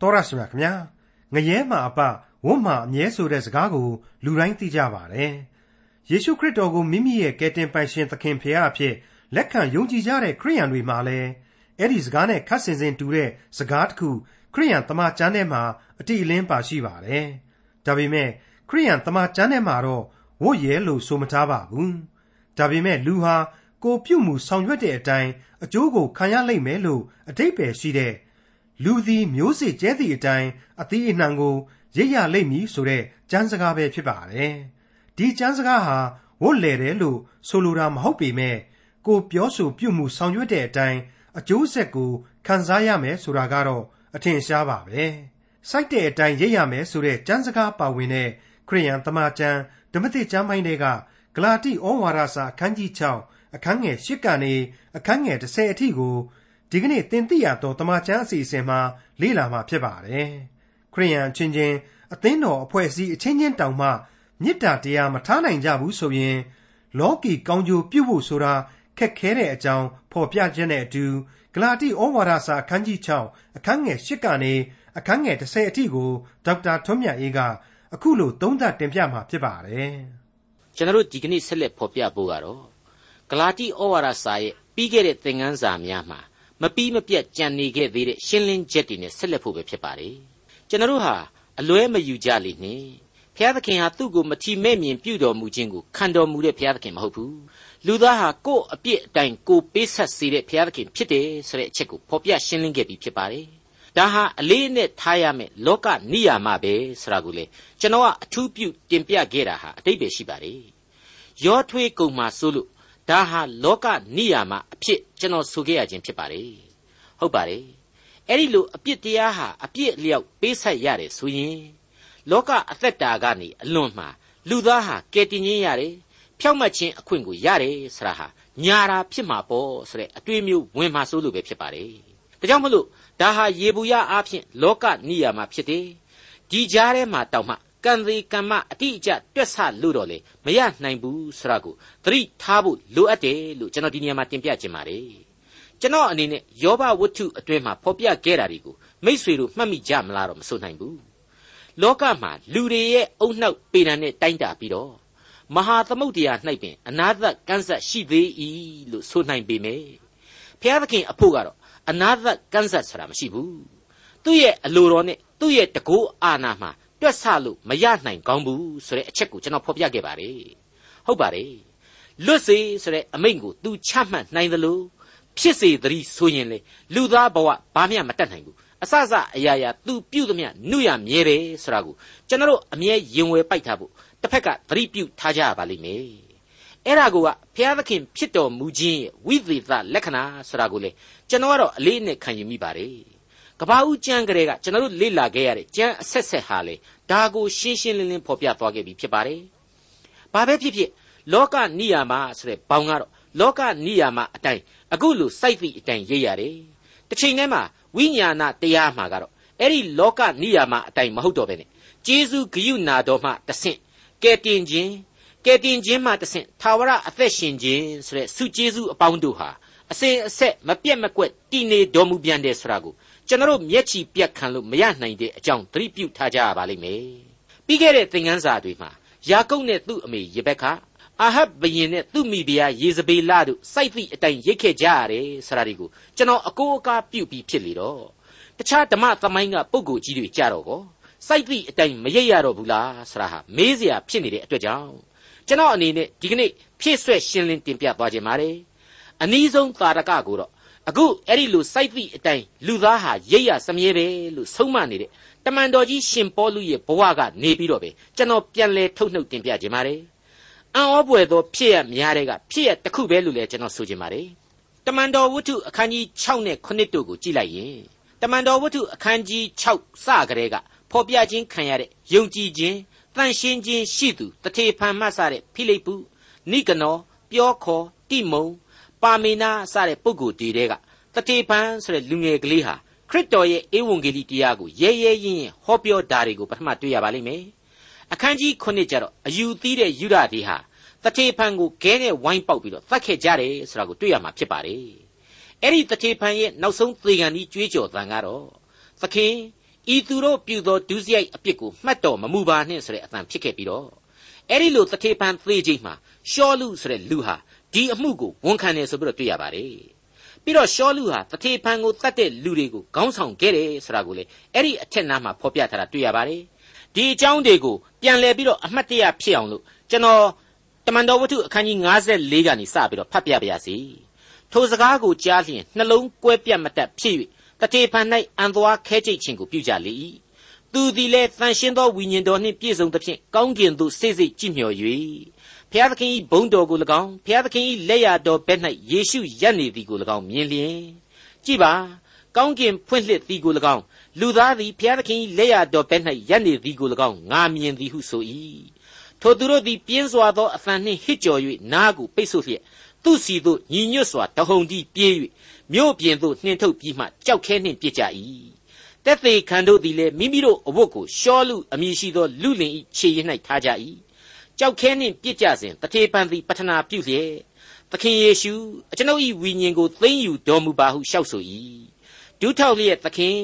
တော်ရရှိမြခင်ဗျာငရဲမှာအပဝတ်မှာအမြဲဆိုတဲ့စကားကိုလူတိုင်းသိကြပါတယ်ယေရှုခရစ်တော်ကိုမိမိရဲ့ကယ်တင်ပိုင်ရှင်သခင်ဖရာအဖြစ်လက်ခံယုံကြည်ကြတဲ့ခရိယန်တွေမှာလည်းအဲ့ဒီစကားနဲ့ခတ်ဆင်ဆင်တူတဲ့စကားတစ်ခုခရိယန်တမန်ကျမ်းထဲမှာအတိအလင်းပါရှိပါတယ်ဒါပေမဲ့ခရိယန်တမန်ကျမ်းထဲမှာတော့ဝတ်ရဲလို့ဆိုမထားပါဘူးဒါပေမဲ့လူဟာကိုပြုမှုဆောင်ရွက်တဲ့အတိုင်းအကျိုးကိုခံရလိမ့်မယ်လို့အတိတ်ပဲရှိတဲ့ လူသည်မျိုးစေ့ကျဲသည့်အတိုင်းအသီးအနှံကိုရိပ်ရလိမ့်မည်ဆိုတဲ့ကျမ်းစကားပဲဖြစ်ပါတယ်ဒီကျမ်းစကားဟာဝတ်လေတယ်လို့ဆိုလိုတာမဟုတ်ပေမဲ့ကိုပြောဆိုပြုမှုဆောင်ရွက်တဲ့အတိုင်းအကျိုးဆက်ကိုခံစားရမယ်ဆိုတာကတော့အထင်ရှားပါပဲစိုက်တဲ့အတိုင်းရိပ်ရမယ်ဆိုတဲ့ကျမ်းစကားပါဝင်တဲ့ခရိယန်တမန်ကျမ်းဓမ္မသစ်ကျမ်းပိုင်းတွေကဂလာတိဩဝါဒစာအခန်းကြီး6အခန်းငယ်8ကနေအခန်းငယ်10အထိကို ဒီကနေ့သင်သိရသောတမန်ကျမ်းအစီအစဉ်မှာလေ့လာမှာဖြစ်ပါတယ်ခရိယန်ချင်းချင်းအသင်းတော်အဖွဲ့အစည်းအချင်းချင်းတောင်မှမေတ္တာတရားမထားနိုင်ကြဘူးဆိုရင် လောကီကောင်းကျိုးပြုဖို့ဆိုတာခက်ခဲတဲ့အကြောင်းဖော်ပြခြင်းနဲ့အတူဂလာတိဩဝါဒစာအခန်းကြီး6အခန်းငယ်8ကနေအခန်းငယ်10အထိကိုဒေါက်တာထွန်းမြတ်အေးကအခုလိုသုံးသပ်တင်ပြမှာဖြစ်ပါတယ်ကျွန်တော်တို့ဒီကနေ့ဆက်လက်ဖော်ပြဖို့ကတော့ဂလာတိဩဝါဒစာရဲ့ပြီးခဲ့တဲ့သင်ခန်းစာများမှာ မပီးမပြတ်ကြံနေခဲ့သေးတဲ့ရှင်းလင်းချက်တွေနဲ့ဆက်လက်ဖို့ပဲဖြစ်ပါတယ်ကျွန်တော်တို့ဟာအလွဲမယူကြလိမ့်နဲ့ဘုရားသခင်ဟာသူ့ကိုမထီမဲ့မြင်ပြုတော်မူခြင်းကိုခံတော်မူတဲ့ဘုရားသခင်မဟုတ်ဘူးလူသားဟာကိုယ့်အပြစ်အတိုင်းကိုပေးဆက်စေတဲ့ဘုရားသခင်ဖြစ်တယ်ဆိုတဲ့အချက်ကိုဖော်ပြရှင်းလင်းခဲ့ပြီးဖြစ်ပါတယ်ဒါဟာအလေးနဲ့ထားရမယ်လောကနိယာမပဲဆိုတာကိုလေကျွန်တော်ကအထူးပြုတင်ပြခဲ့တာဟာအတိတ်ပဲရှိပါတယ်ရောထွေးကုန်မှာဆိုလို့ ဒါဟာလောကနိယာမအဖြစ်ကျွန်တော်ဆိုခဲ့ရခြင်းဖြစ်ပါတယ်ဟုတ်ပါတယ်အဲ့ဒီလိုအပြစ်တရားဟာအပြစ်လျောက်ပေးဆက်ရတယ်ဆိုရင်လောကအသက်တာကနေအလွန်မှာလူသားဟာကယ်တင်ခြင်းရတယ်ဖြောက်မှတ်ခြင်းအခွင့်ကိုရတယ်ဆိုတာဟာညာတာဖြစ်မှာပေါ့ဆိုတဲ့အတွေ့အမျိုးဝင်မှာစိုးလို့ပဲဖြစ်ပါတယ်ဒါကြောင့်မလို့ဒါဟာယေဘူးယအားဖြင့်လောကနိယာမဖြစ်တယ်ဒီကြားထဲမှာတောက်မှ ကံသေးကံမအတိအကျတွက်ဆလို့တော့လေမရနိုင်ဘူးဆိုတာကိုသတိထားဖို့လိုအပ်တယ်လို့ကျွန်တော်ဒီနေရာမှာတင်ပြခြင်းပါတယ်ကျွန်တော်အနေနဲ့ယောဘဝတ္ထုအတွင်းမှာဖော်ပြခဲ့တာတွေကိုမိษွေတို့မှတ်မိကြမလားတော့မဆိုနိုင်ဘူးလောကမှာလူတွေရဲ့အုံနှောက်ပေတံနဲ့တိုင်းတာပြီးတော့မဟာသမုဒ္ဒရာ၌ပင်အနာသကန်းဆက်ရှိသေး၏လို့ဆိုနိုင်ပေမယ့်ဘုရားသခင်အဖို့ကတော့အနာသကန်းဆက်ဆိုတာမရှိဘူးသူ့ရဲ့အလိုတော်နဲ့သူ့ရဲ့တကိုးအာနာမှာ တွက်ဆလို့မရနိုင်ကောင်းဘူးဆိုတဲ့အချက်ကိုကျွန်တော်ဖော်ပြခဲ့ပါတယ်ဟုတ်ပါတယ်လွတ်စေဆိုတဲ့အမိန့်ကို तू ချမှတ်နိုင်သလိုဖြစ်စေသတည်းဆိုရင်လေလူသားဘဝဘာမှမတတ်နိုင်ဘူးအစစအရာရာ तू ပြုသမျှနှုရမြဲတယ်ဆိုတာကိုကျွန်တော်အမြဲရင်ဝယ်ပိုက်ထားဖို့တစ်ဖက်ကသတိပြုထားကြရပါလိမ့်မယ်အဲ့ဒါကိုကဘုရားသခင်ဖြစ်တော်မူခြင်းရဲ့ဝိသေသလက္ခဏာဆိုတာကိုလေကျွန်တော်ကတော့အလေးနဲ့ခံယူမိပါတယ် ကဘာဦးကျမ်းကလေးကကျွန်တော်တို့လေ့လာခဲ့ရတဲ့ကျမ်းအဆက်ဆက်ဟာလေဒါကိုရှင်းရှင်းလင်းလင်းဖော်ပြသွားခဲ့ပြီဖြစ်ပါတယ်ဘာပဲဖြစ်ဖြစ်လောကနိယာမဆိုတဲ့ဘောင်ကတော့လောကနိယာမအတိုင်းအခုလိုစိုက်သည့်အတိုင်းရေးရတယ်တစ်ချိန်တည်းမှာဝိညာဏတရားမှာကတော့အဲ့ဒီလောကနိယာမအတိုင်းမဟုတ်တော့ဘဲနဲ့ဂျေဇုဂယုနာတော်မှတဆင့်ကဲတင်ခြင်းကဲတင်ခြင်းမှတဆင့်သာဝရအသက်ရှင်ခြင်းဆိုတဲ့ဆုကျေးဇူးအပေါင်းတို့ဟာအစဉ်အဆက်မပြတ်မကွက်တည်နေတော်မူပြန်တယ်ဆိုတာကို ကျွန်တော်မျက်ခြည်ပြတ်ခံလို့မရနိုင်တဲ့အကြောင်းသတိပြုထားကြရပါလိမ့်မယ်ပြီးခဲ့တဲ့သင်ခန်းစာတွေမှာယာကုပ်နဲ့သူ့အမေယေဘက်ခအာဟပ်ဘယင်နဲ့သူ့မိဖုရားယေဇဗေလတို့စိုက်သည့်အတိုင်းရိတ်ခဲ့ကြရတယ်ဆိုတာဒီကိုကျွန်တော်အကိုအကားပြုတ်ပြီးဖြစ်လေတော့တခြားဓမ္မသမိုင်းကပုဂ္ဂိုလ်ကြီးတွေကြတော့ကောစိုက်သည့်အတိုင်းမရိပ်ရတော့ဘူးလားဆိုတာဟာမေးစရာဖြစ်နေတဲ့အတွက်ကြောင့်ကျွန်တော်အနေနဲ့ဒီကနေ့ဖြည့်ဆွက်ရှင်းလင်းတင်ပြသွားခြင်းပါတယ်အနည်းဆုံးသာရကကိုတော့ အခုအဲ့ဒီလိုစိုက်သည့်အတိုင်းလူသားဟာရိပ်ရစမြဲပဲလို့ဆုံးမနေတဲ့တမန်တော်ကြီးရှင်ပေါလုရဲ့ဘဝကနေပြီးတော့ပဲကျွန်တော်ပြန်လဲထုတ်နှုတ်တင်ပြခြင်းပါတယ်အံ့ဩပွေသောဖြစ်ရများတဲ့ကဖြစ်ရတစ်ခုပဲလို့လည်းကျွန်တော်ဆိုချင်ပါတယ်တမန်တော်ဝတ္ထုအခန်းကြီး6နဲ့9တို့ကိုကြည့်လိုက်ရင်တမန်တော်ဝတ္ထုအခန်းကြီး6စကလေးကဖော်ပြခြင်းခံရတဲ့ယုံကြည်ခြင်းတန်ရှင်းခြင်းရှိသူတထေဖန်မှတ်စတဲ့ဖိလိပ္ပုနိကနော်ပြောခေါ်တိမုံ ပါမေနာစတဲ့ပုဂ္ဂိုလ်တွေတဲကတထေဖန်ဆိုတဲ့လူငယ်ကလေးဟာခရစ်တော်ရဲ့ဧဝံဂေလိတရားကိုရဲရဲရင့်ရင့်ဟောပြောတာတွေကိုပထမတွေ့ရပါလိမ့်မယ်အခန်းကြီး9ကျတော့အယူသီးတဲ့ယူဒတွေဟာတထေဖန်ကိုခဲနဲ့ဝိုင်းပေါက်ပြီးတော့သတ်ခဲ့ကြတယ်ဆိုတာကိုတွေ့ရမှာဖြစ်ပါတယ်အဲ့ဒီတထေဖန်ရဲ့နောက်ဆုံးသေခံဤကြွေးကြော်သံကတော့သခင်ဤဤသူတို့ပြုသောဒုစရိုက်အပြစ်ကိုမှတ်တော်မမူပါနှင့်ဆိုတဲ့အတန်ဖြစ်ခဲ့ပြီးတော့အဲ့ဒီလိုတထေဖန်သေးချိန်မှာရှောလူဆိုတဲ့လူဟာ ဒီအမှုကိုဝန်ခံတယ်ဆိုပြီးတော့တွေ့ရပါတယ်ပြီးတော့ရှောလူဟာတထေဖန်ကိုတတ်တဲ့လူတွေကိုခေါင်းဆောင်ခဲ့တယ်ဆိုတာကိုလေအဲ့ဒီအထက်နားမှာဖော်ပြထားတာတွေ့ရပါတယ်ဒီအကြောင်းတွေကိုပြန်လည်ပြီးတော့အမှတ်တရဖြစ်အောင်လို့ကျွန်တော်တမန်တော်ဝတ္ထုအခန်းကြီး54ကနေစပြီးတော့ဖတ်ပြပါရစေထိုစကားကိုကြားလျင်နှလုံးကွဲပြတ်မတတ်ဖြစ်၍တထေဖန်၌အံသွားခဲကြိတ်ခြင်းကိုပြုကြလေ၏သူသည်လည်းတန်ရှင်းသောဝိညာဉ်တော်နှင့်ပြည့်စုံသဖြင့်ကောင်းကင်သို့စိတ်စိတ်ကြည်မြော်၍ ဖျားသခင်၏ဘုန်းတော်ကို၎င်းဖျားသခင်၏လက်ရတော်ဘက်၌ယေရှုရပ်နေသည်ကို၎င်းမြင်လျင်ကြည်ပါကောင်းကင်ဖွင့်လှစ်သည်ကို၎င်းလူသားသည်ဖျားသခင်၏လက်ရတော်ဘက်၌ရပ်နေသည်ကို၎င်းငါမြင်သည်ဟုဆို၏ထိုသူတို့သည်ပြင်းစွာသောအသံနှင့်ဟစ်ကြော်၍နားကိုပိတ်ဆို့လျက်သူစီသို့ညီညွတ်စွာတဟုန်တီးပြေး၍မြို့ပြင်သို့နှင်ထုတ်ပြီးမှကြောက်ခဲနှင့်ပြစ်ကြ၏တက်သေးခံတို့သည်လည်းမိမိတို့အဝတ်ကိုရှောလူအမည်ရှိသောလူလင်၏ခြေရ၌ထားကြ၏ ကြောက်ခဲနှင့်ပြစ်ကြစဉ်တထေပန်သည်ပထနာပြုလျက်သခင်ယေရှုအကျွန်ုပ်၏ဝိညာဉ်ကိုသိမ့်ယူတော်မူပါဟုလျှောက်ဆို၏ဒုထောက်လျက်သခင်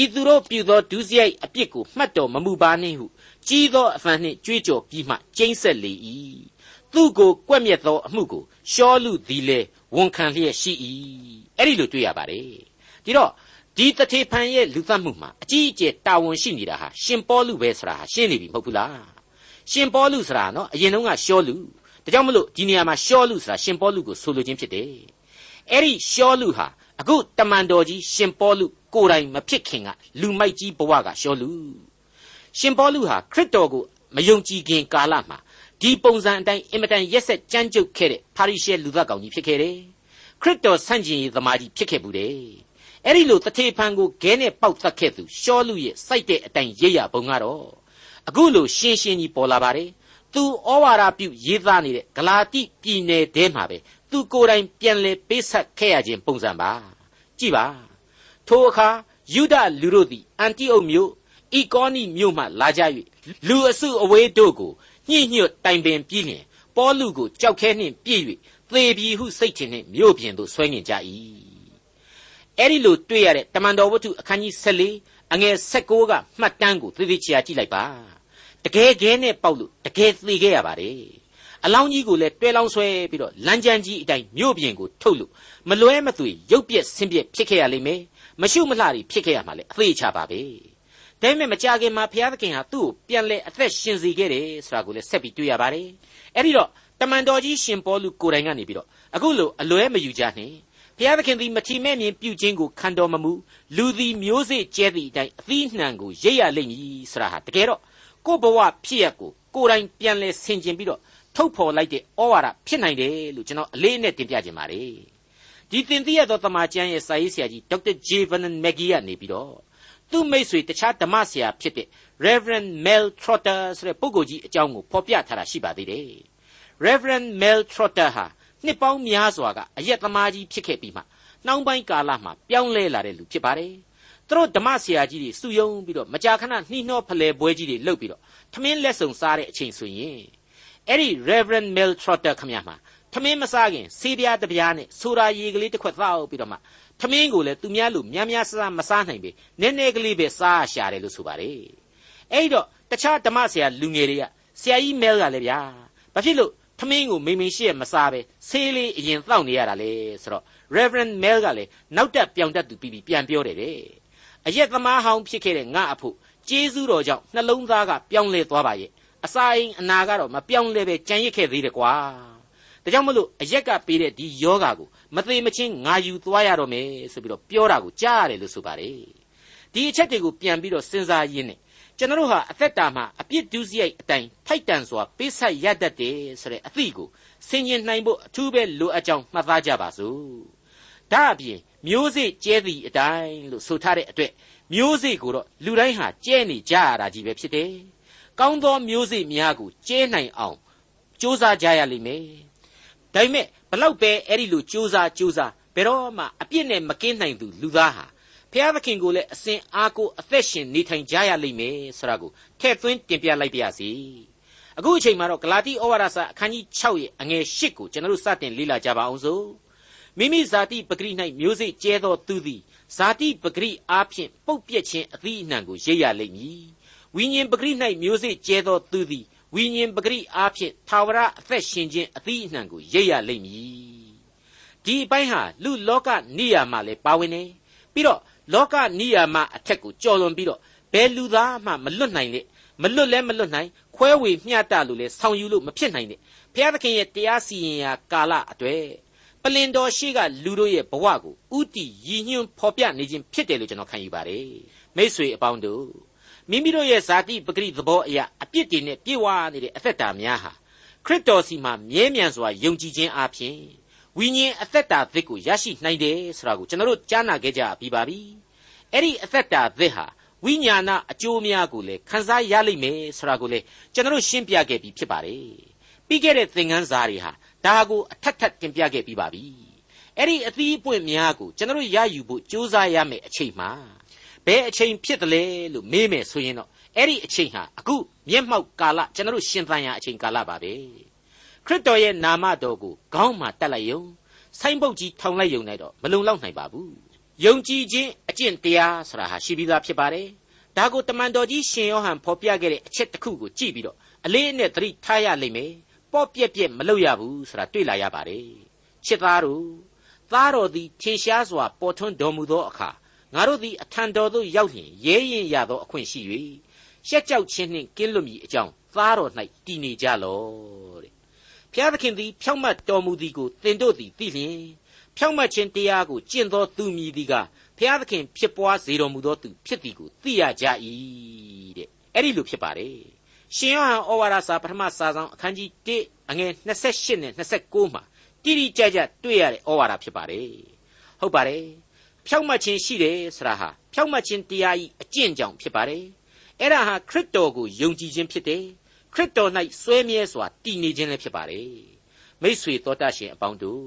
ဤသူတို့ပြုသောဒုစရိုက်အပြစ်ကိုမှတ်တော်မမူပါနှင့်ဟုကြီးသောအဖန်နှင့်ကြွေးကြော်ပြီးမှကျိမ့်ဆက်လေ၏သူ့ကိုကွက်မြက်သောအမှုကိုရှောလူသည်လေဝန်ခံလျက်ရှိ၏အဲ့ဒီလိုတွေ့ရပါတယ်ဒီတော့ဒီတထေဖန်ရဲ့လူသတ်မှုမှာအကြီးအကျယ်တာဝန်ရှိနေတာဟာရှင်ပေါလုပဲဆိုတာဟာရှင်းနေပြီမဟုတ်ဘူးလား ရှင်ပေါလုဆိုတာနော်အရင်တုန်းကရှောလူဒါကြောင့်မလို့ဒီနေရာမှာရှောလူဆိုတာရှင်ပေါလုကိုဆိုလိုခြင်းဖြစ်တယ်အဲ့ဒီရှောလူဟာအခုတမန်တော်ကြီးရှင်ပေါလုကိုယ်တိုင်မဖြစ်ခင်ကလူမိုက်ကြီးဘဝကရှောလူရှင်ပေါလုဟာခရစ်တော်ကိုမယုံကြည်ခင်ကာလမှာဒီပုံစံအတိုင်းအင်မတန်ရက်ဆက်ကြမ်းကြုတ်ခဲ့တဲ့ပါရိရှဲလူသားကောင်ကြီးဖြစ်ခဲ့တယ်ခရစ်တော်ဆန့်ကျင်ရေးသမားကြီးဖြစ်ခဲ့ဘူးတယ်အဲ့ဒီလိုတထေဖန်ကိုဂဲနဲ့ပေါက်သတ်ခဲ့သူရှောလူရဲ့စိုက်တဲ့အတိုင်းရိပ်ရပုံကတော့ အခုလိုရှင်းရှင်းကြီးပေါ်လာပါတယ်သူဩဝါဒပြုရေးသားနေတဲ့ဂလာတိပြည်နယ်ထဲမှာပဲသူကိုယ်တိုင်ပြန်လဲပေးဆက်ခဲ့ရခြင်းပုံစံပါကြည့်ပါထိုအခါယူဒလူတို့သည်အန်တီအုတ်မြို့အီကောနီမြို့မှလာကြ၍လူအစုအဝေးတို့ကိုညှိညွတ်တိုင်ပင်ပြီးလျင်ပေါလုကိုကြောက်ခဲနှင့်ပြည့်၍သေပြီဟုစိတ်ထင်နှင့်မြို့ပြင်သို့ဆွဲငင်ကြ၏အဲ့ဒီလိုတွေ့ရတဲ့တမန်တော်ဝတ္ထုအခန်းကြီး14အငယ်16ကမှတ်တမ်းကိုသေသေးချာကြည့်လိုက်ပါ တကယ်ခဲနဲ့ပေါက်လို့တကယ်သေခဲ့ရပါတယ်အလောင်းကြီးကိုလည်းတွဲလောင်းဆွဲပြီးတော့လမ်းကြမ်းကြီးအတိုင်းမြို့ပြင်ကိုထုတ်လို့မလွဲမသွေရုပ်ပြက်ဆင်းပြက်ဖြစ်ခဲ့ရလိမ့်မယ်မရှုမလှတွေဖြစ်ခဲ့ရမှာလေအသေးချပါပဲဒါပေမဲ့မကြခင်မှာဘုရားသခင်ဟာသူ့ကိုပြန်လဲအသက်ရှင်စေခဲ့တယ်ဆိုတာကိုလည်းဆက်ပြီးတွေ့ရပါတယ်အဲ့ဒီတော့တမန်တော်ကြီးရှင်ပေါလုကိုယ်တိုင်ကနေပြီးတော့အခုလိုအလွဲမယူကြနဲ့ဘုရားသခင်သည်မထီမဲ့မြင်ပြုခြင်းကိုခံတော်မမူလူသည်မျိုးစေ့ကျဲသည့်အတိုင်းအသီးနှံကိုရိပ်ရလိမ့်မည်ဆရာဟာတကယ်တော့ ကိုယ့်ဘဝဖြစ်ရကိုကိုယ်တိုင်ပြန်လဲဆင်ခြင်ပြီးတော့ထုတ်ဖော်လိုက်တဲ့ဩဝါဒဖြစ်နိုင်တယ်လို့ကျွန်တော်အလေးနဲ့တင်ပြခြင်းပါတယ်ဒီသင်သိရသောတမန်ကျမ်းရဲ့စာရေးဆရာကြီးဒေါက်တာဂျေဗန်မက်ဂီကနေပြီးတော့သူ့မိတ်ဆွေတခြားဓမ္မဆရာဖြစ်တဲ့ Reverend Mel Trotter ဆိုတဲ့ပုဂ္ဂိုလ်ကြီးအကြောင်းကိုဖော်ပြထားတာရှိပါသေးတယ် Reverend Mel Trotter ဟာနှစ်ပေါင်းများစွာကအယက်သမားကြီးဖြစ်ခဲ့ပြီးမှနှောင်းပိုင်းကာလမှာပြောင်းလဲလာတဲ့လူဖြစ်ပါတယ်။ သူတို့ဓမ္မဆရာကြီးတွေစုယုံပြီးတော့မကြာခဏနှီးနှောဖလှယ်ပွဲကြီးတွေလုပ်ပြီးတော့ထမင်းလက်ဆောင်စားတဲ့အချိန်ဆိုရင်အဲ့ဒီ Reverend Mel Trotter ခမရမှာထမင်းမစားခင်ဆေးပြားတစ်ပြားနဲ့ဆိုဒါရည်ကလေးတစ်ခွက်သောက်ပြီးတော့မှထမင်းကိုလည်းသူများလူများများစားမစားနိုင်ပေနည်းနည်းကလေးပဲစားရှာတယ်လို့ဆိုပါတယ်။အဲ့တော့တခြားဓမ္မဆရာလူငယ်တွေကဆရာကြီး Mel ကလည်းဗျာဘာဖြစ်လို့ထမင်းကိုမိမိရှိရမစားပဲဆေးလေးအရင်တောက်နေရတာလေဆိုတော့ Reverend Mel ကလည်းနောက်တက်ပြောင်တက်သူပြီးပြီးပြန်ပြောတယ်တဲ့ အရက်သမားဟောင်းဖြစ်ခဲ့တဲ့ငါအဖို့ကျေးဇူးတော်ကြောင့်နှလုံးသားကပြောင်းလဲသွားပါရဲ့အစာအိမ်အနာကတော့မပြောင်းလဲပဲကြံရစ်ခဲ့သေးတယ်ကွာဒါကြောင့်မလို့အရက်ကပေးတဲ့ဒီယောဂါကိုမသေးမချင်းငါယူသွားရတော့မယ်ဆိုပြီးတော့ပြောတာကိုကြားရတယ်လို့ဆိုပါတယ်ဒီအချက်တွေကိုပြန်ပြီးတော့စဉ်းစားရင်းနဲ့ကျွန်တော်တို့ဟာအသက်တာမှာအပြစ်ဒုစရိုက်အတိုင်းထိုက်တန်စွာပေးဆက်ရတတ်တယ်ဆိုတဲ့အသည့်ကိုဆင်ញင်နိုင်ဖို့အထူးပဲလိုအပ်ကြောင်းမှတ်သားကြပါစို့ဒါအပြင် မျိုးစေ့ကျဲသည့်အတိုင်းလို့ဆိုထားတဲ့အတွက်မျိုးစေ့ကိုတော့လူတိုင်းဟာကျဲနေကြရတာကြီးပဲဖြစ်တယ်။ကောင်းသောမျိုးစေ့များကိုကျဲနိုင်အောင်စူးစမ်းကြရလိမ့်မယ်။ဒါပေမဲ့ဘလောက်ပဲအဲ့ဒီလိုစူးစမ်းစူးစမ်းဘယ်တော့မှအပြစ်နဲ့မကင်းနိုင်သူလူသားဟာဖျားသခင်ကိုလည်းအစဉ်အားကိုအသက်ရှင်နေထိုင်ကြရလိမ့်မယ်ဆိုတာကိုထည့်သွင်းတင်ပြလိုက်ပါရစေ။အခုအချိန်မှာတော့ဂလာတိဩဝါဒစာအခန်းကြီး6ရဲ့အငယ်8ကိုကျွန်တော်တို့စတင်လေ့လာကြပါအောင်စို့။ မိမိဇာတိပဂရိ၌မျိုးစေ့ကျဲသောသူသည်ဇာတိပဂရိအားဖြင့်ပုတ်ပြက်ခြင်းအသီးအနှံကိုရိပ်ရလိမ့်မည်ဝိညာဉ်ပဂရိ၌မျိုးစေ့ကျဲသောသူသည်ဝိညာဉ်ပဂရိအားဖြင့်သာဝရအသက်ရှင်ခြင်းအသီးအနှံကိုရိပ်ရလိမ့်မည်ဒီအပိုင်းဟာလူလောကနိယာမလည်းပါဝင်နေပြီးတော့လောကနိယာမအထက်ကိုကြော်လွန်ပြီးတော့ဘယ်လူသားမှမလွတ်နိုင်လေမလွတ်လဲမလွတ်နိုင်ခွဲဝေမျှတလို့လဲဆောင်ယူလို့မဖြစ်နိုင်တဲ့ဘုရားသခင်ရဲ့တရားစီရင်ရာကာလအတွေ့ ပလင်တော်ရှိကလူတို့ရဲ့ဘဝကိုဥတီရည်ညွှန်းဖော်ပြနေခြင်းဖြစ်တယ်လို့ကျွန်တော်ခံယူပါတယ်မိษွေအပေါင်းတို့မိမိတို့ရဲ့ဇာတိပဂရိသဘောအရာအပြစ်တွေနဲ့ပြေဝနေတဲ့အသက်တာများဟာခရစ်တော်စီမှာမြဲမြံစွာယုံကြည်ခြင်းအပြင်ဝိညာဉ်အသက်တာသစ်ကိုရရှိနိုင်တယ်ဆိုတာကိုကျွန်တော်တို့ကြားနာခဲ့ကြပြီးပါပြီအဲ့ဒီအသက်တာသစ်ဟာဝိညာဏအကျိုးများကိုလည်းခန်းစားရလိမ့်မယ်ဆိုတာကိုလည်းကျွန်တော်ရှင်းပြခဲ့ပြီးဖြစ်ပါတယ်ပြီးခဲ့တဲ့သင်ခန်းစာတွေဟာ ဒါကိုအထက်ထပ်တင်ပြခဲ့ပြီးပါပြီအဲ့ဒီအသီးအပွင့်များကိုကျွန်တော်ရယူဖို့ကြိုးစားရမယ့်အချိန်မှာဘယ်အချိန်ဖြစ်တယ်လဲလို့မေးမယ်ဆိုရင်တော့အဲ့ဒီအချိန်ဟာအခုမျက်မှောက်ကာလကျွန်တော်ရှင်သန်ရာအချိန်ကာလပါပဲခရစ်တော်ရဲ့နာမတော်ကိုခေါင်းမှာတက်လိုက်ယုံဆိုင်းပုတ်ကြီးထောင်လိုက်ယုံလိုက်တော့မလုံလောက်နိုင်ပါဘူးယုံကြည်ခြင်းအကျင့်တရားဆိုတာဟာရှိပြီးသားဖြစ်ပါတယ်ဒါကိုတမန်တော်ကြီးရှင်ယောဟန်ဖော်ပြခဲ့တဲ့အချက်တစ်ခုကိုကြည့်ပြီးတော့အလေးအနက်သတိထားရလိမ့်မယ် ပေါ့ပြက်ပြက်မလုပ်ရဘူးဆိုတာတွေ့လာရပါတယ်ချစ်သားတို့သားတော်သည်ထင်ရှားစွာပေါ်ထွန်းတော်မူသောအခါငါတို့သည်အထံတော်သို့ရောက်လျင်ရဲရင်ရသောအခွင့်ရှိ၍ရှက်ကြောက်ခြင်းနှင့်ကင်းလွတ်မည်အကြောင်းသားတော်၌တည်နေကြလော့တဲ့ဖျားသခင်သည်ဖြောင့်မတ်တော်မူသည်ကိုသင်တို့သည်သိလျင်ဖြောင့်မတ်ခြင်းတရားကိုကျင့်သောသူမည်သည်ကဖျားသခင်ဖြစ်ပွားစေတော်မူသောသူဖြစ်သည်ကိုသိရကြ၏တဲ့အဲ့ဒီလိုဖြစ်ပါတယ် ရှင်ယောဟန်ဩဝါဒစာပထမစာဆောင်အခန်းကြီး1အငယ်28နဲ့29မှာတိတိကျကျတွေ့ရတဲ့ဩဝါဒဖြစ်ပါတယ်ဟုတ်ပါတယ်ဖြောင့်မတ်ခြင်းရှိတယ်ဆိုတာဟာဖြောင့်မတ်ခြင်းတရားဤအကျင့်ကြောင့်ဖြစ်ပါတယ်အဲ့ဒါဟာခရစ်တော်ကိုယုံကြည်ခြင်းဖြစ်တယ်ခရစ်တော်၌စွဲမြဲစွာတည်နေခြင်းလည်းဖြစ်ပါတယ်မိษွေတော်တတ်ရှင်အပေါင်းတို့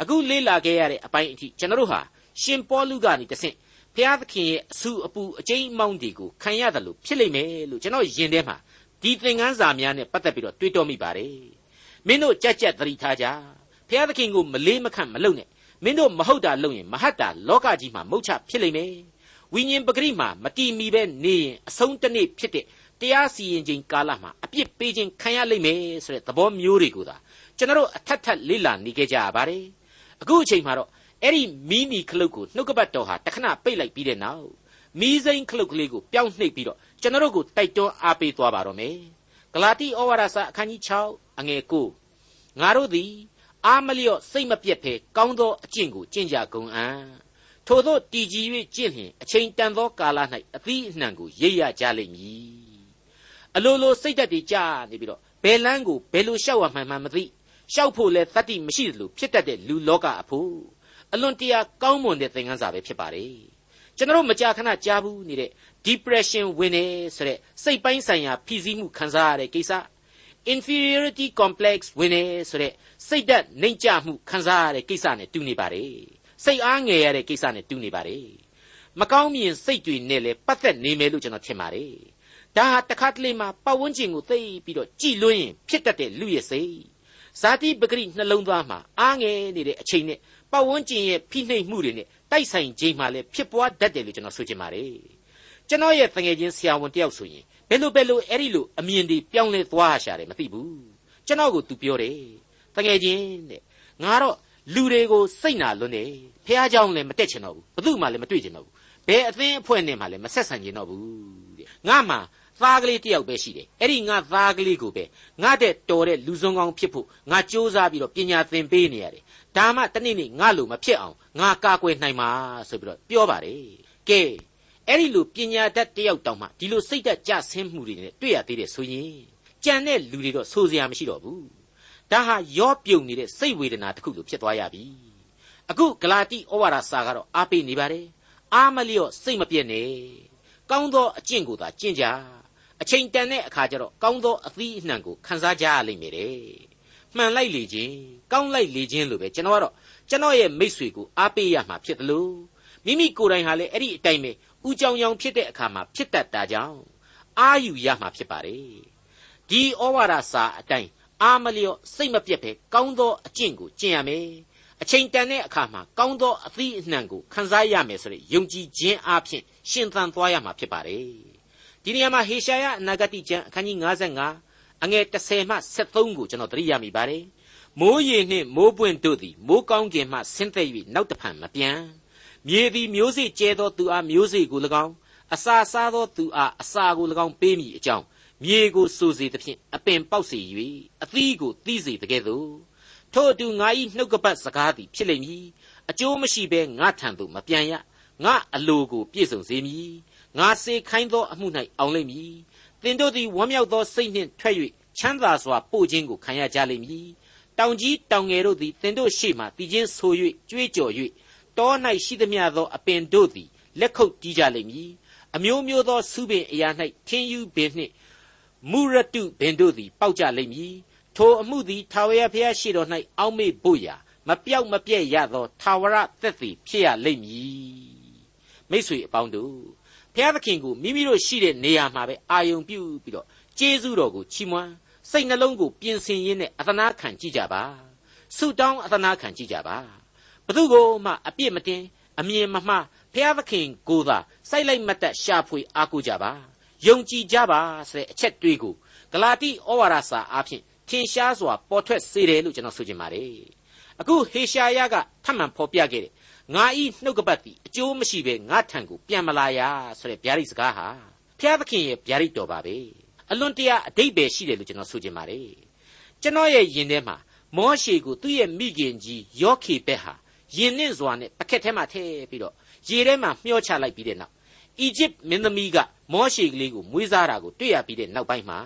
အခုလေ့လာခဲ့ရတဲ့အပိုင်းအထိကျွန်တော်တို့ဟာရှင်ပေါလုကနေတဆင့်ဘုရားသခင်ရဲ့အဆူအပူအကျိမ်းအမောင်းတွေကိုခံရတယ်လို့ဖြစ်လိမ့်မယ်လို့ကျွန်တော်ယင်ထဲမှာ ဒီသင်ခန်းစာများနဲ့ပတ်သက်ပြီးတော့တွေးတောမိပါတယ်မင်းတို့ကြက်ကြက်သတိထားကြဘုရားသခင်ကိုမလေးမခန့်မလုပ်နဲ့မင်းတို့မဟုတ်တာလုပ်ရင်မဟတ်တာလောကကြီးမှာမုတ်ချဖြစ်လိမ့်မယ်ဝိညာဉ်ပဂရိမှာမတီမီပဲနေရင်အဆုံးတနေ့ဖြစ်တဲ့တရားစီရင်ခြင်းကာလမှာအပြစ်ပေးခြင်းခံရလိမ့်မယ်ဆိုတဲ့သဘောမျိုးတွေကိုသာကျွန်တော်အထက်ထက်လေ့လာနေကြကြရပါတယ်အခုအချိန်မှာတော့အဲ့ဒီမီးနီခလုတ်ကိုနှုတ်ကပတ်တော်ဟာတခဏပိတ်လိုက်ပြီးတဲ့နောက်မီးစိမ်းခလုတ်ကလေးကိုပြောင်းနှိပ်ပြီးတော့ ကျွန်တော်တို့ကိုတိုက်တွန်းအားပေးသွားပါတော့မယ်ဂလာတိဩဝါဒစာအခန်းကြီး6အငယ်9ငါတို့သည်အာမလျော့စိတ်မပြတ်ဖဲကောင်းသောအကျင့်ကိုကျင့်ကြကုန်အံ့ထို့သောတည်ကြည်၍ကျင့်လျင်အချိန်တန်သောကာလ၌အသီးအနှံကိုရိပ်ရကြလိမ့်မည်အလိုလိုစိတ်သက်တည်ကြနေပြီးတော့ဘယ်လန်းကိုဘယ်လိုရှောက်ရမှန်းမှမသိရှောက်ဖို့လဲတတ္တိမရှိသလိုဖြစ်တတ်တဲ့လူလောကအဖို့အလွန်တရာကောင်းမွန်တဲ့သင်ခန်းစာပဲဖြစ်ပါတယ် ကျွန်တော်မကြာခဏကြားဘူးနေတဲ့ depression ဝင်နေဆိုတဲ့စိတ်ပိုင်းဆိုင်ရာဖိစီးမှုခံစားရတဲ့ကိစ္စ inferiority complex ဝင်နေဆိုတဲ့စိတ်ဓာတ်နှိမ့်ချမှုခံစားရတဲ့ကိစ္စနဲ့တူနေပါတယ်စိတ်အားငယ်ရတဲ့ကိစ္စနဲ့တူနေပါတယ်မကောင်းမြင်စိတ်တွေနဲ့လည်းပတ်သက်နေမယ်လို့ကျွန်တော်ထင်ပါတယ်ဒါဟာတခါတလေမှာပတ်ဝန်းကျင်ကိုသိပြီးတော့ကြည်လွှင်းရင်ဖြစ်တတ်တဲ့လူရဲ့စိတ်ဇာတိပဂရိနှလုံးသားမှာအားငယ်နေတဲ့အချိန်နဲ့ပတ်ဝန်းကျင်ရဲ့ဖိနှိပ်မှုတွေနဲ့ တိုက်ဆိုင်ခြင်းမှလည်းဖြစ်ပွားတတ်တယ်လို့ကျွန်တော်ဆိုချင်ပါတယ်ကျွန်တော်ရဲ့တငယ်ချင်းဆရာဝန်တယောက်ဆိုရင်ဘယ်လိုဘယ်လိုအဲ့ဒီလိုအမြင်တွေပြောင်းလဲသွားရှာတယ်မသိဘူးကျွန်တော်ကိုသူပြောတယ်တငယ်ချင်းတဲ့ငါတော့လူတွေကိုစိတ်နာလွန်းတယ်ဖះเจ้าလည်းမတက်ချင်တော့ဘူးဘသူမှလည်းမတွေ့ချင်တော့ဘူးဘယ်အသင်းအဖွဲ့နဲ့မှလည်းမဆက်ဆံချင်တော့ဘူးတဲ့ငါမှသားကလေးတယောက်ပဲရှိတယ်အဲ့ဒီငါသားကလေးကိုပဲငါတဲ့တော်တဲ့လူစုံကောင်းဖြစ်ဖို့ငါစ조사ပြီးတော့ပညာသင်ပေးနေရတယ် ဒါမှတနေ့နေ့ငါလိုမဖြစ်အောင်ငါကာကွယ်နိုင်မှာဆိုပြီးတော့ပြောပါတယ်ကဲအဲ့ဒီလိုပညာတတ်တယောက်တောင်မှဒီလိုစိတ်သက်ကြဆင်းမှုတွေနဲ့တွေ့ရသေးတယ်ဆိုရင်ကြံတဲ့လူတွေတော့ဆိုစရာမရှိတော့ဘူးဒါဟာရောပြုံနေတဲ့စိတ်ဝေဒနာတစ်ခုလိုဖြစ်သွားရပြီအခုဂလာတိဩဝါဒစာကတော့အားပေးနေပါတယ်အားမလျော့စိတ်မပြည့်နဲ့ကောင်းသောအကျင့်ကိုသာကျင့်ကြအချိန်တန်တဲ့အခါကျတော့ကောင်းသောအသီးအနှံကိုခံစားကြရလိမ့်မယ်တဲ့ မှန်လိုက်လေခြင်းကောင်းလိုက်လေခြင်းလို့ပဲကျွန်တော်ကတော့ကျွန်တော်ရဲ့မိษွေကိုအားပေးရမှာဖြစ်တယ်လို့မိမိကိုယ်တိုင်ဟာလည်းအဲ့ဒီအတိုင်းပဲဥကြောင်ကြောင်ဖြစ်တဲ့အခါမှာဖြစ်တတ်တာကြောင့်အာယူရမှာဖြစ်ပါတယ်ဒီဩဝါဒစာအတိုင်းအာမလျော့စိတ်မပြတ်ပဲကောင်းသောအကျင့်ကိုကျင့်ရမယ်အချိန်တန်တဲ့အခါမှာကောင်းသောအသီးအနှံကိုခံစားရမယ်ဆိုတဲ့ယုံကြည်ခြင်းအပြင်ရှင်သန်သွားရမှာဖြစ်ပါတယ်ဒီနေရာမှာဟေရှာယအနာဂတိကျမ်းအခန်းကြီး55 အငယ်30မှ73ကိုကျွန်တော်သတိရမိပါတယ်မိုးရေနှင့်မိုးပွင့်တို့သည်မိုးကောင်းကင်မှဆင်းသက်၍နောက်တဖန်မပြန်မြေသည်မျိုးစေ့ကျဲသောသူအားမျိုးစေ့ကို၎င်းအစာစားသောသူအားအစာကို၎င်းပေးမိအကြောင်းမြေကိုစိုးစေသဖြင့်အပင်ပေါက်စေ၍အသီးကိုသီးစေတကဲ့သို့ထို့အတူငါ၏နှုတ်ကပတ်စကားသည်ဖြစ်လိမ့်မည်အကျိုးမရှိဘဲငါထံသို့မပြန်ရငါအလိုကိုပြည့်စုံစေမည်ငါစေခိုင်းသောအမှု၌အောင်လိမ့်မည် သင်တို့သည်ဝမ်းမြောက်သောစိတ်နှင့်ထွက်၍ချမ်းသာစွာပို့ခြင်းကိုခံရကြလိမ့်မည်တောင်ကြီးတောင်ငယ်တို့သည်သင်တို့ရှေ့မှတည်ခြင်းဆို၍ကြွေးကြော်၍တော၌ရှိသမျှသောအပင်တို့သည်လက်ခုပ်တီးကြလိမ့်မည်အမျိုးမျိုးသောစုပင်အရာ၌ထင်းယူပင်နှင့်မုရတုပင်တို့သည်ပေါက်ကြလိမ့်မည်ထိုအမှုသည်ထာဝရဘုရားရှိတော်၌အောက်မေ့ဖို့ရာမပြောက်မပြည့်ရသောထာဝရသက်သေဖြစ်ရလိမ့်မည်မိတ်ဆွေအပေါင်းတို့ ဘုရားသခင်ကိုမိမိတို့ရှိတဲ့နေရာမှာပဲအာယုံပြုပြီးတော့ကျေးဇူးတော်ကိုချီးမွမ်းစိတ်နှလုံးကိုပြင်ဆင်ရင်းနဲ့အသနာခံကြည့်ကြပါဆုတောင်းအသနာခံကြည့်ကြပါဘသူကိုမှအပြစ်မတင်အမြင်မမှားဘုရားသခင်ကိုသာစိုက်လိုက်မတ်တက်ရှာဖွေအားကိုးကြပါယုံကြည်ကြပါဆိုတဲ့အချက်တွေးကိုဂလာတိဩဝါဒစာအားဖြင့်ထင်ရှားစွာပေါ်ထွက်စေတယ်လို့ကျွန်တော်ဆိုချင်ပါတယ်အခုဟေရှာယကထပ်မံဖော်ပြခဲ့တဲ့ ငါဤနှုတ်ကပတ်သည်အကျိုးမရှိဘဲငါထံကိုပြန်မလာရဆိုတဲ့ဗျာဒိတ်စကားဟာဘုရားသခင်ရဲ့ဗျာဒိတ်တော်ပါပဲအလွန်တရာအတိတ်ပဲရှိတယ်လို့ကျွန်တော်ဆိုချင်ပါတယ်ကျွန်တော်ရဲ့ယင်ထဲမှာမောရှေကိုသူ့ရဲ့မိခင်ကြီးယောခေဘက်ဟာယင်နှင့်စွာနဲ့ပကက်ထဲမှာထည့်ပြီးတော့ရေထဲမှာမျှောချလိုက်ပြီးတဲ့နောက်အီဂျစ်မင်းသမီးကမောရှေကလေးကိုမွေးစားတာကိုတွေ့ရပြီးတဲ့နောက်ပိုင်းမှာ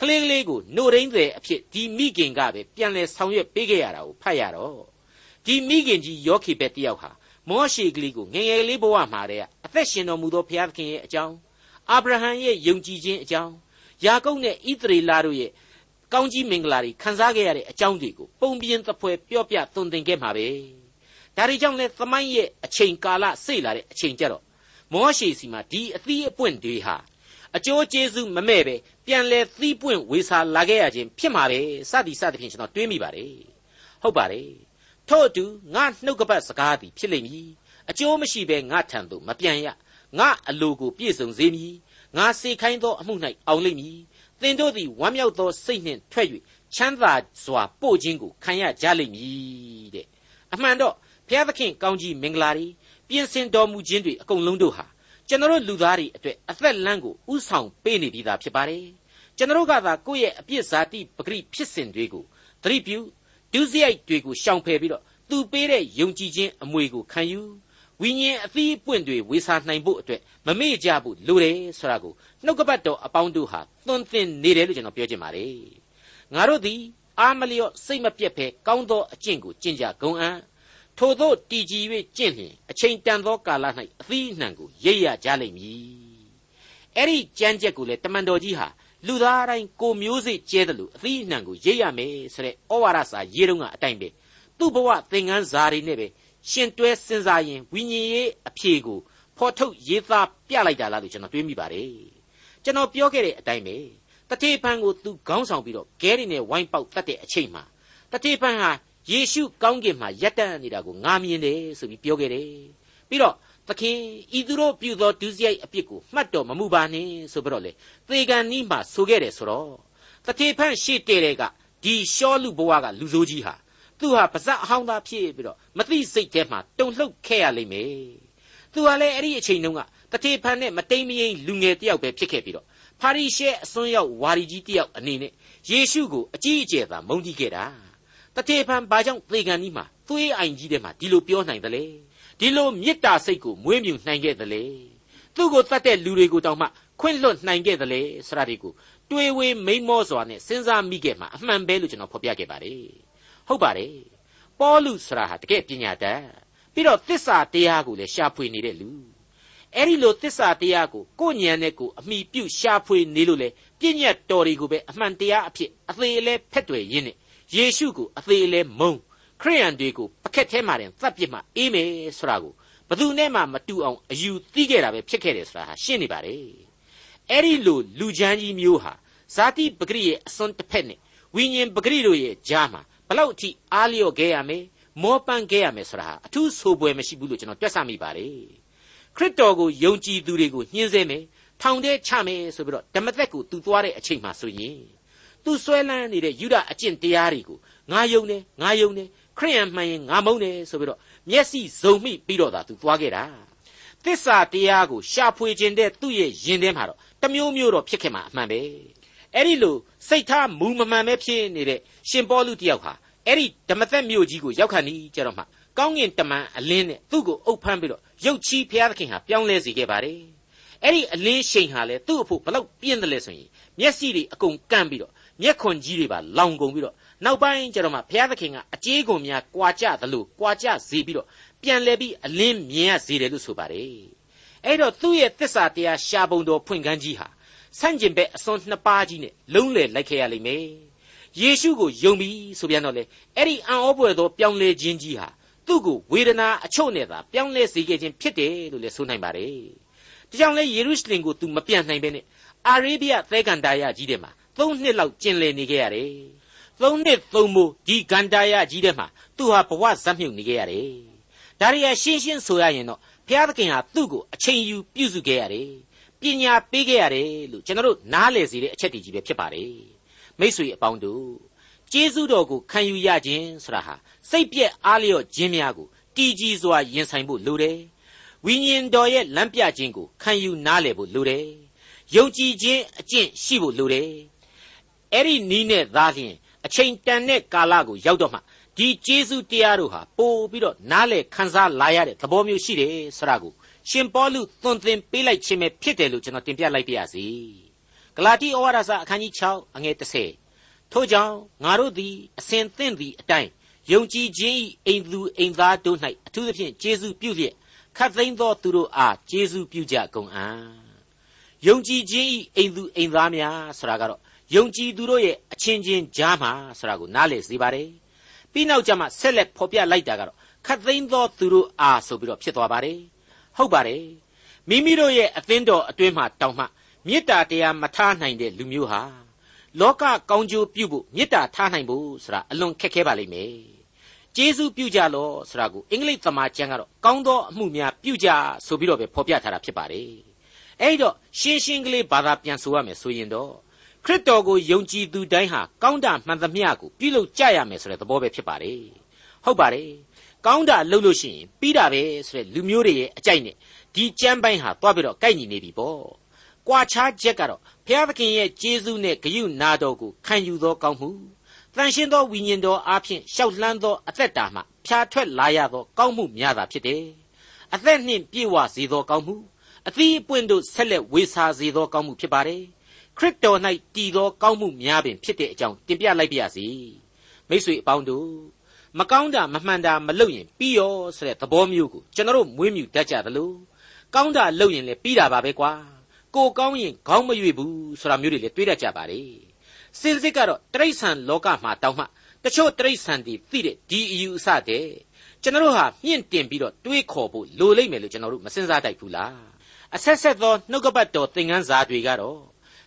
ကလေးကလေးကိုနှုတ်ရင်းတွေအဖြစ်ဒီမိခင်ကပဲပြန်လဲဆောင်ရွက်ပေးခဲ့ရတာကိုဖတ်ရတော့ ဒီမိခင်ကြီးယောခိဘက်တယောက်ဟာမောရှေကလေးကိုငငယ်ကလေးဘဝမှာတည်းကအသက်ရှင်တော်မူသောဘုရားသခင်ရဲ့အကြောင်းအာဗြဟံရဲ့ယုံကြည်ခြင်းအကြောင်းယာကုပ်နဲ့ဣသရေလတို့ရဲ့ကောင်းကြီးမင်္ဂလာတွေခံစားခဲ့ရတဲ့အကြောင်းတွေကိုပုံပြင်းသဖွယ်ပြောပြသွန်သင်ခဲ့မှာပဲဒါတွေကြောင့်လဲသမိုင်းရဲ့အချိန်ကာလစိတ်လာတဲ့အချိန်ကြတော့မောရှေစီမှာဒီအသီးအပွင့်တွေဟာအကျိုးကျေးဇူးမမဲ့ပဲပြန်လဲသီးပွင့်ဝေစာလာခဲ့ရခြင်းဖြစ်မှာပဲစသည်စသဖြင့်ကျွန်တော်တွေးမိပါတယ်ဟုတ်ပါတယ် ထို့အတူငါနှုတ်ကပတ်စကားသည်ဖြစ်လိမ့်မည်အကျိုးမရှိဘဲငါထံသို့မပြန်ရငါအလိုကိုပြည့်စုံစေမည်ငါစေခိုင်းသောအမှု၌အောင်လိမ့်မည်သင်တို့သည်ဝမ်းမြောက်သောစိတ်နှင့်ထွက်၍ချမ်းသာစွာပို့ခြင်းကိုခံရကြလိမ့်မည်တဲ့အမှန်တော့ဘုရားသခင်ကောင်းကြီးမင်္ဂလာတွေပြင်ဆင်တော်မူခြင်းတွေအကုန်လုံးတို့ဟာကျွန်တော်လူသားတွေအတွက်အသက်လမ်းကိုဥဆောင်ပေးနေပြီးသားဖြစ်ပါတယ်ကျွန်တော်ကသာကိုယ့်ရဲ့အပြစ်ဇာတိပဂရိဖြစ်စဉ်တွေကိုသတိပြု ဒုစရိုက်တွေကိုရှောင်ဖယ်ပြီးတော့သူပေးတဲ့ယုံကြည်ခြင်းအမွေကိုခံယူဝိညာဉ်အသီးအပွင့်တွေဝေစာနိုင်ဖို့အတွက်မမေ့ကြဘူးလိုတယ်ဆိုတာကိုနှုတ်ကပတ်တော်အပေါင်းတို့ဟာသွန်သင်နေတယ်လို့ကျွန်တော်ပြောချင်ပါတယ်ငါတို့သည်အာမလျော့စိတ်မပြတ်ဖဲကောင်းသောအကျင့်ကိုကျင့်ကြဂုံအံ့ထိုသို့တည်ကြည်၍ကျင့်လျင်အချိန်တန်သောကာလ၌အသီးအနှံကိုရိပ်ရကြလိမ့်မည်အဲ့ဒီကြမ်းချက်ကိုလေတမန်တော်ကြီးဟာ လူသားတိုင်းကိုမျိုးစေ့ကျဲတယ်လို့အသီးအနှံကိုရိပ်ရမယ်ဆိုတဲ့ဩဝါဒစာရေးတော့ကအတိုင်းပဲသူ့ဘဝသင်ခန်းစာတွေနဲ့ပဲရှင်တွဲစဉ်းစားရင်ဝိညာဉ်ရေးအဖြေကိုဖော်ထုတ်ရေးသားပြလိုက်တာလားလို့ကျွန်တော်တွေးမိပါတယ်ကျွန်တော်ပြောခဲ့တဲ့အတိုင်းပဲတတိပံကိုသူခေါင်းဆောင်ပြီးတော့ဂဲရီနဲ့ဝိုင်းပေါက်တတ်တဲ့အချိန်မှာတတိပံဟာယေရှုကောင်းကင်မှာရက်တန့်နေတာကိုငါမြင်တယ်ဆိုပြီးပြောခဲ့တယ်ပြီးတော့ သခင်ဤသူတို့ပြုသောဒုစရိုက်အပြစ်ကိုမှတ်တော်မမူပါနဲ့ဆိုပြီးတော့လေသေကန်နီးမှာဆိုခဲ့တယ်ဆိုတော့တတိဖန့်ရှေ့တဲတဲ့ကဒီရှောလူဘဝကလူဆိုးကြီးဟာသူဟာပါဇက်အဟောင်းသားဖြစ်ပြီးတော့မသိစိတ်ထဲမှာတုန်လှုပ်ခဲ့ရလိမ့်မယ်သူဟာလည်းအဲ့ဒီအချိန်တုန်းကတတိဖန့်နဲ့မတိမ်မယိမ်လူငယ်တယောက်ပဲဖြစ်ခဲ့ပြီးတော့ဖာရိရှဲအစွန်းရောက်ဝါရီကြီးတယောက်အနေနဲ့ယေရှုကိုအကြီးအကျယ်သာမုန်းတီးခဲ့တာတထေဖန်ဘာကြောင့်သေကန်ကြီးမှာသွေးအိုင်ကြီးထဲမှာဒီလိုပြောနိုင်သလဲ ဒီလိုမေတ္တာစိတ်ကိုမွေးမြူနိုင်ခဲ့သလဲသူ့ကိုတတ်တဲ့လူတွေကိုတောင်မှခွင့်လွတ်နိုင်ခဲ့သလဲစရာတွေကိုတွေးဝေးမိန်မောစွာနဲ့စဉ်းစားမိခဲ့မှာအမှန်ပဲလို့ကျွန်တော်ဖော်ပြခဲ့ပါတယ်ဟုတ်ပါတယ်ပေါလုဆိုတာဟာတကယ်ပညာတတ်ပြီးတော့သစ္စာတရားကိုလည်းရှာဖွေနေတဲ့လူအဲ့ဒီလိုသစ္စာတရားကိုကိုညံနဲ့ကိုအမိပြုရှာဖွေနေလို့လေပြည့်ညတ်တော်တွေကိုပဲအမှန်တရားအဖြစ်အသေးလဲဖက်တွေရင်းနဲ့ယေရှုကိုအသေးလဲမုံ ခရိယန်တွေကိုပကက်ထဲမှာတင်သတ်ပစ်မှအေးမယ်ဆိုတာကိုဘသူနဲ့မှမတူအောင်အယူသိခဲ့တာပဲဖြစ်ခဲ့တယ်ဆိုတာဟာရှင်းနေပါတယ်အဲ့ဒီလိုလူချမ်းကြီးမျိုးဟာဇာတိပဂရိရဲ့အစွန်းတစ်ဖက်နဲ့ဝိညာဉ်ပဂရိတို့ရဲ့ကြားမှာဘလောက်အထိအားလျော့ခဲ့ရမယ်မောပန်းခဲ့ရမယ်ဆိုတာအထူးဆိုပွဲမရှိဘူးလို့ကျွန်တော်တွက်ဆမိပါတယ်ခရစ်တော်ကိုယုံကြည်သူတွေကိုညှင်းဆဲမယ်ထောင်ထဲချမယ်ဆိုပြီးတော့ဓမ္မသက်ကိုသူသွားတဲ့အချိန်မှဆိုရင်သူဆွဲလန်းနေတဲ့ယူဒအကျင့်တရားတွေကိုငါယုံတယ်ငါယုံတယ် ခရိယန်မှန်ရင်ငါမုန်းတယ်ဆိုပြီးတော့မျက်စိဇုံမိပြီးတော့သာသူသွားခဲ့တာသစ္စာတရားကိုရှာဖွေခြင်းတဲ့သူ့ရဲ့ယင်ထဲမှာတော့တမျိုးမျိုးတော့ဖြစ်ခဲ့မှာအမှန်ပဲအဲ့ဒီလိုစိတ်ထားမူမမှန်ပဲဖြစ်နေတဲ့ရှင်ပေါလုတယောက်ဟာအဲ့ဒီဓမ္မသက်မြို့ကြီးကိုရောက်ခါနီးကြတော့မှကောင်းကင်တမန်အလင်းနဲ့သူ့ကိုအုပ်ဖမ်းပြီးတော့ရုတ်ချီးဘုရားသခင်ဟာပြောင်းလဲစေခဲ့ပါတယ်အဲ့ဒီအလင်းရှိန်ဟာလေသူ့အဖို့ဘလောက်ပြင်းတယ်လဲဆိုရင်မျက်စိတွေအကုန်ကန့်ပြီးတော့မျက်ခွန်ကြီးတွေပါလောင်ကုန်ပြီးတော့ နောက်ပိုင်းကျတော့မှဘုရားသခင်ကအကြေးကုန်များကြွာကြသလိုကြွာကြစေပြီးတော့ပြန်လဲပြီးအလင်းမြင်ရစေတယ်လို့ဆိုပါတယ်အဲ့တော့သူ့ရဲ့တစ္ဆာတရားရှာပုံတော်ဖွင့်ကန်းကြီးဟာဆန့်ကျင်ဘက်အစွန်းနှစ်ပါးကြီးနဲ့လုံးလည်လိုက်ခဲ့ရလိမ့်မယ်ယေရှုကိုယုံပြီဆိုပြန်တော့လေအဲ့ဒီအံ့ဩပွေသောပြောင်းလဲခြင်းကြီးဟာသူ့ကိုဝေဒနာအချို့နဲ့သာပြောင်းလဲစေခဲ့ခြင်းဖြစ်တယ်လို့လည်းဆိုနိုင်ပါတယ်ဒါကြောင့်လေယေရုရှလင်ကို तू မပြန်နိုင်ပဲနဲ့အာရေဗျသဲကန်တာယကြီးတဲ့မှာသုံးနှစ်လောက်ကျင်လည်နေခဲ့ရတယ် သုံးနှစ်သုံးမိုးဒီဂန္တာယကြီးတဲ့မှာသူဟာဘဝဇက်မြုပ်နေခဲ့ရတယ်ဒါရီယာရှင်းရှင်းဆိုရရင်တော့ဘုရားသခင်ဟာသူ့ကိုအချိန်ယူပြုစုခဲ့ရတယ်ပညာပေးခဲ့ရတယ်လို့ကျွန်တော်တို့နားလည်စေတဲ့အချက်တည်းကြီးပဲဖြစ်ပါတယ်မိษွေအပေါင်းတို့ကျေးဇူးတော်ကိုခံယူရခြင်းဆိုတာဟာစိတ်ပြက်အားလျော့ခြင်းများကိုတည်ကြည်စွာရင်ဆိုင်ဖို့လိုတယ်ဝိညာဉ်တော်ရဲ့လမ်းပြခြင်းကိုခံယူနားလည်ဖို့လိုတယ်ယုံကြည်ခြင်းအကျင့်ရှိဖို့လိုတယ်အဲ့ဒီနီးနဲ့သားလျင် အချိန်တန်တဲ့ကာလကိုရောက်တော့မှဒီကျေးဇူးတရားတို့ဟာပို့ပြီးတော့နားလေခံစားလာရတဲ့သဘောမျိုးရှိတယ်ဆိုတာကိုရှင်ပေါလုသွန်သင်ပေးလိုက်ခြင်းပဲဖြစ်တယ်လို့ကျွန်တော်တင်ပြလိုက်ပါရစေဂလာတိဩဝါဒစာအခန်းကြီး6အငယ်30ထို့ကြောင့်ငါတို့သည်အစဉ်သင့်သည့်အတိုင်းယုံကြည်ခြင်း၏အိမ်သူအိမ်သားတို့၌အထူးသဖြင့်ကျေးဇူးပြုလျက်ခတ်သိမ်းသောသူတို့အားကျေးဇူးပြုကြကုန်အံ့ယုံကြည်ခြင်း၏အိမ်သူအိမ်သားများဆိုတာကတော့ ယုံကြည်သူတို့ရဲ့အချင်းချင်းကြားမှာဆိုတာကိုနားလည်စေပါတယ်ပြီးနောက်ကျမှဆက်လက်ဖော်ပြလိုက်တာကတော့ခတ်သိမ်းသောသူတို့အားဆိုပြီးတော့ဖြစ်သွားပါတယ်ဟုတ်ပါတယ်မိမိတို့ရဲ့အသင်းတော်အတွင်းမှာတောင်းမှမေတ္တာတရားမထားနိုင်တဲ့လူမျိုးဟာလောကကောင်းကျိုးပြုဖို့မေတ္တာထားနိုင်ဖို့ဆိုတာအလွန်ခက်ခဲပါလိမ့်မယ်ကျေးဇူးပြုကြလောဆိုတာကိုအင်္ဂလိပ်သမာကျမ်းကတော့ကောင်းသောအမှုများပြုကြဆိုပြီးတော့ပဲဖော်ပြထားတာဖြစ်ပါတယ်အဲ့တော့ရှင်းရှင်းကလေးဘာသာပြန်ဆိုရမယ်ဆိုရင်တော့ ခရစ်တော်ကိုယုံကြည်သူတိုင်းဟာကောင်းတာမှန်သမျှကိုပြုလုပ်ကြရမယ်ဆိုတဲ့သဘောပဲဖြစ်ပါတယ်ဟုတ်ပါတယ်ကောင်းတာလုပ်လို့ရှိရင်ပြီးတာပဲဆိုတဲ့လူမျိုးတွေရဲ့အကြိုက်နဲ့ဒီကြမ်းပိုင်းဟာသွားပြီးတော့ကိုက်ညီနေပြီပေါ့ကွာခြားချက်ကတော့ဘုရားသခင်ရဲ့ကျေးဇူးနဲ့ဂရုနာတော်ကိုခံယူသောကောင်းမှုတန်ရှင်းသောဝိညာဉ်တော်အားဖြင့်ရှောက်လှမ်းသောအသက်တာမှဖြာထွက်လာရသောကောင်းမှုများတာဖြစ်တယ်အသက်နှင့်ပြည့်ဝစေသောကောင်းမှုအသီးအပွင့်တို့ဆက်လက်ဝေစာစေသောကောင်းမှုဖြစ်ပါတယ် ခရစ်တော်၌တည်သောကောင်းမှုများပင်ဖြစ်တဲ့အကြောင်းတင်ပြလိုက်ပါရစေမိတ်ဆွေအပေါင်းတို့မကောင်းတာမမှန်တာမလုပ်ရင်ပြီးရောဆိုတဲ့သဘောမျိုးကိုကျွန်တော်တို့မွေးမြူတတ်ကြသလိုကောင်းတာလုပ်ရင်လည်းပြီးတာပါပဲကွာကိုကောင်းရင်ခေါင်းမရွေဘူးဆိုတာမျိုးတွေလည်းတွေးတတ်ကြပါလေစင်စစ်ကတော့တရိษံလောကမှာတောင်းမှတချို့တရိษံတွေသိတဲ့ဒီအယူအဆတဲ့ကျွန်တော်တို့ဟာမြင့်တင်ပြီးတော့တွေးခေါ်ဖို့လိုလိမ့်မယ်လို့ကျွန်တော်တို့မစင်စားတတ်ဘူးလားအဆက်ဆက်သောနှုတ်ကပတ်တော်သင်ခန်းစာတွေကတော့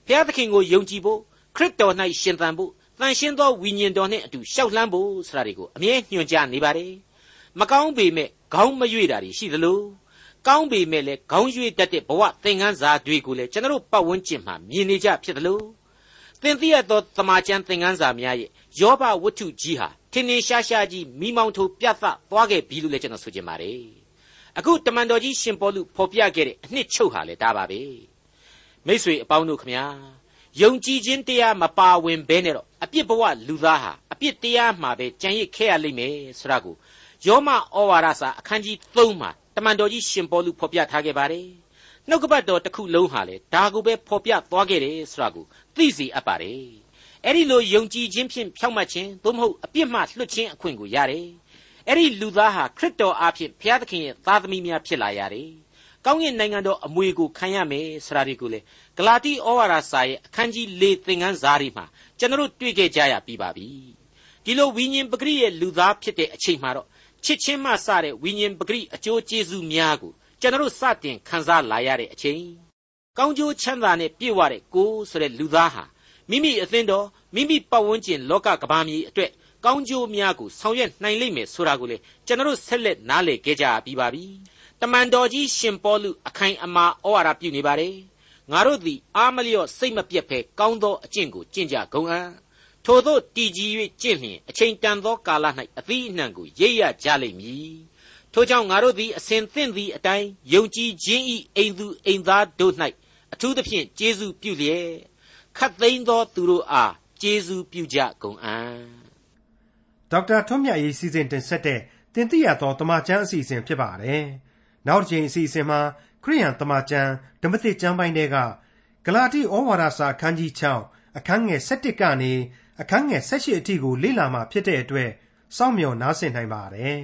ဘုရားသခင်ကိုယုံကြည်ဖို့ခရစ်တော်၌ရှင်သန်ဖို့တန်ရှင်းသောဝိညာဉ်တော်နှင့်အတူရှောက်လှမ်းဖို့ဆိုတာတွေကိုအမြဲညွှန်ကြားနေပါတယ်မကောင်းပေမဲ့ခေါင်းမရွေ့တာတွေရှိသလိုကောင်းပေမဲ့လည်းခေါင်းရွေ့တတ်တဲ့ဘဝသင်ခန်းစာတွေကိုလည်းကျွန်တော်ပတ်ဝန်းကျင်မှာမြင်နေကြဖြစ်သလိုသင်သိရသောတမန်ကျန်သင်ခန်းစာများရဲ့ယောဘဝတ္ထုကြီးဟာထင်ထင်ရှားရှားကြီးမိမောင်းထိုးပြသသွားခဲ့ပြီလို့လည်းကျွန်တော်ဆိုချင်ပါတယ်အခုတမန်တော်ကြီးရှင်ပေါလုဖော်ပြခဲ့တဲ့အနှစ်ချုပ်ဟာလည်းဒါပါပဲ မိษွေအပေါင်းတို့ခမညာယုံကြည်ခြင်းတရားမပါဝင်ဘဲနဲ့တော့အပြစ်ဘဝလူသားဟာအပြစ်တရားမှာပဲကြံရစ်ခဲ့ရလိမ့်မယ်ဆိုတာကိုယောမဩဝါဒစာအခန်းကြီး3မှာတမန်တော်ကြီးရှင်ပေါလုဖော်ပြထားခဲ့ပါတယ်နှုတ်ကပတ်တော်တစ်ခုလုံးဟာလေဒါကိုပဲဖော်ပြသွားခဲ့တယ်ဆိုတာကိုသိစေအပ်ပါတယ်အဲ့ဒီလိုယုံကြည်ခြင်းဖြင့်ဖြောင့်မတ်ခြင်းသို့မဟုတ်အပြစ်မှလွတ်ခြင်းအခွင့်ကိုရတယ်အဲ့ဒီလူသားဟာခရစ်တော်အားဖြင့်ဘုရားသခင်ရဲ့သားသမီးများဖြစ်လာရတယ် ကောင်းကင်နိုင်ငံတော်အမွေကိုခံရမယ်ဆိုတာတွေကိုလေဂလာတိဩဝါဒစာရဲ့အခန်းကြီး၄သင်ခန်းစာတွေမှာကျွန်တော်တို့တွေ့ခဲ့ကြရပြီးပါပြီဒီလိုဝိညာဉ်ပဂရိရဲ့လူသားဖြစ်တဲ့အချိန်မှာတော့ချစ်ချင်းမှစတဲ့ဝိညာဉ်ပဂရိအကျိုးကျေးဇူးများကိုကျွန်တော်တို့စတင်ခံစားလာရတဲ့အချိန်ကောင်းကျိုးချမ်းသာနဲ့ပြည့်ဝတဲ့ကိုယ်ဆိုတဲ့လူသားဟာမိမိအသင်းတော်မိမိပတ်ဝန်းကျင်လောကကဘာမြေအတွက်ကောင်းကျိုးများကိုဆောင်ရွက်နိုင်လိမ့်မယ်ဆိုတာကိုလေကျွန်တော်ဆက်လက်နားလည်ခဲ့ကြပြီးပါပြီ တမန်တော်ကြီးရှင်ပေါလုအခိုင်အမာဩဝါဒပြုနေပါတယ်ငါတို့သည်အာမလျော့စိတ်မပြတ်ဖဲကောင်းသောအကျင့်ကိုကျင့်ကြကုန်အံ့ထို့သောတည်ကြည်၍ကျင့်လျင်အချိန်တန်သောကာလ၌အသီးအနှံကိုရိပ်ရကြလိမ့်မည်ထို့ကြောင့်ငါတို့သည်အစဉ်သင့်သည့်အတိုင်းယုံကြည်ခြင်းဤအိမ်သူအိမ်သားတို့၌အထူးသဖြင့်ကျေးဇူးပြုလျက်ခတ်သိမ်းသောသူတို့အားကျေးဇူးပြုကြကုန်အံ့ဒေါက်တာထွန်းမြတ်ရေးစီစဉ်တင်ဆက်တဲ့တင်ပြရသောတမချန်းအစီအစဉ်ဖြစ်ပါတယ် နောက်တစ်ချိန်အစီအစဉ်မှာ ခရိယန်တမချန်းဓမ္မသစ်ကျမ်းပိုင်းတွေကဂလာတိဩဝါဒစာအခန်းကြီး6အခန်းငယ်7ကနေအခန်းငယ်18အထိကို လေ့လာမှာဖြစ်တဲ့အတွက် စောင့်မျှော်နားဆင်နိုင်ပါတယ်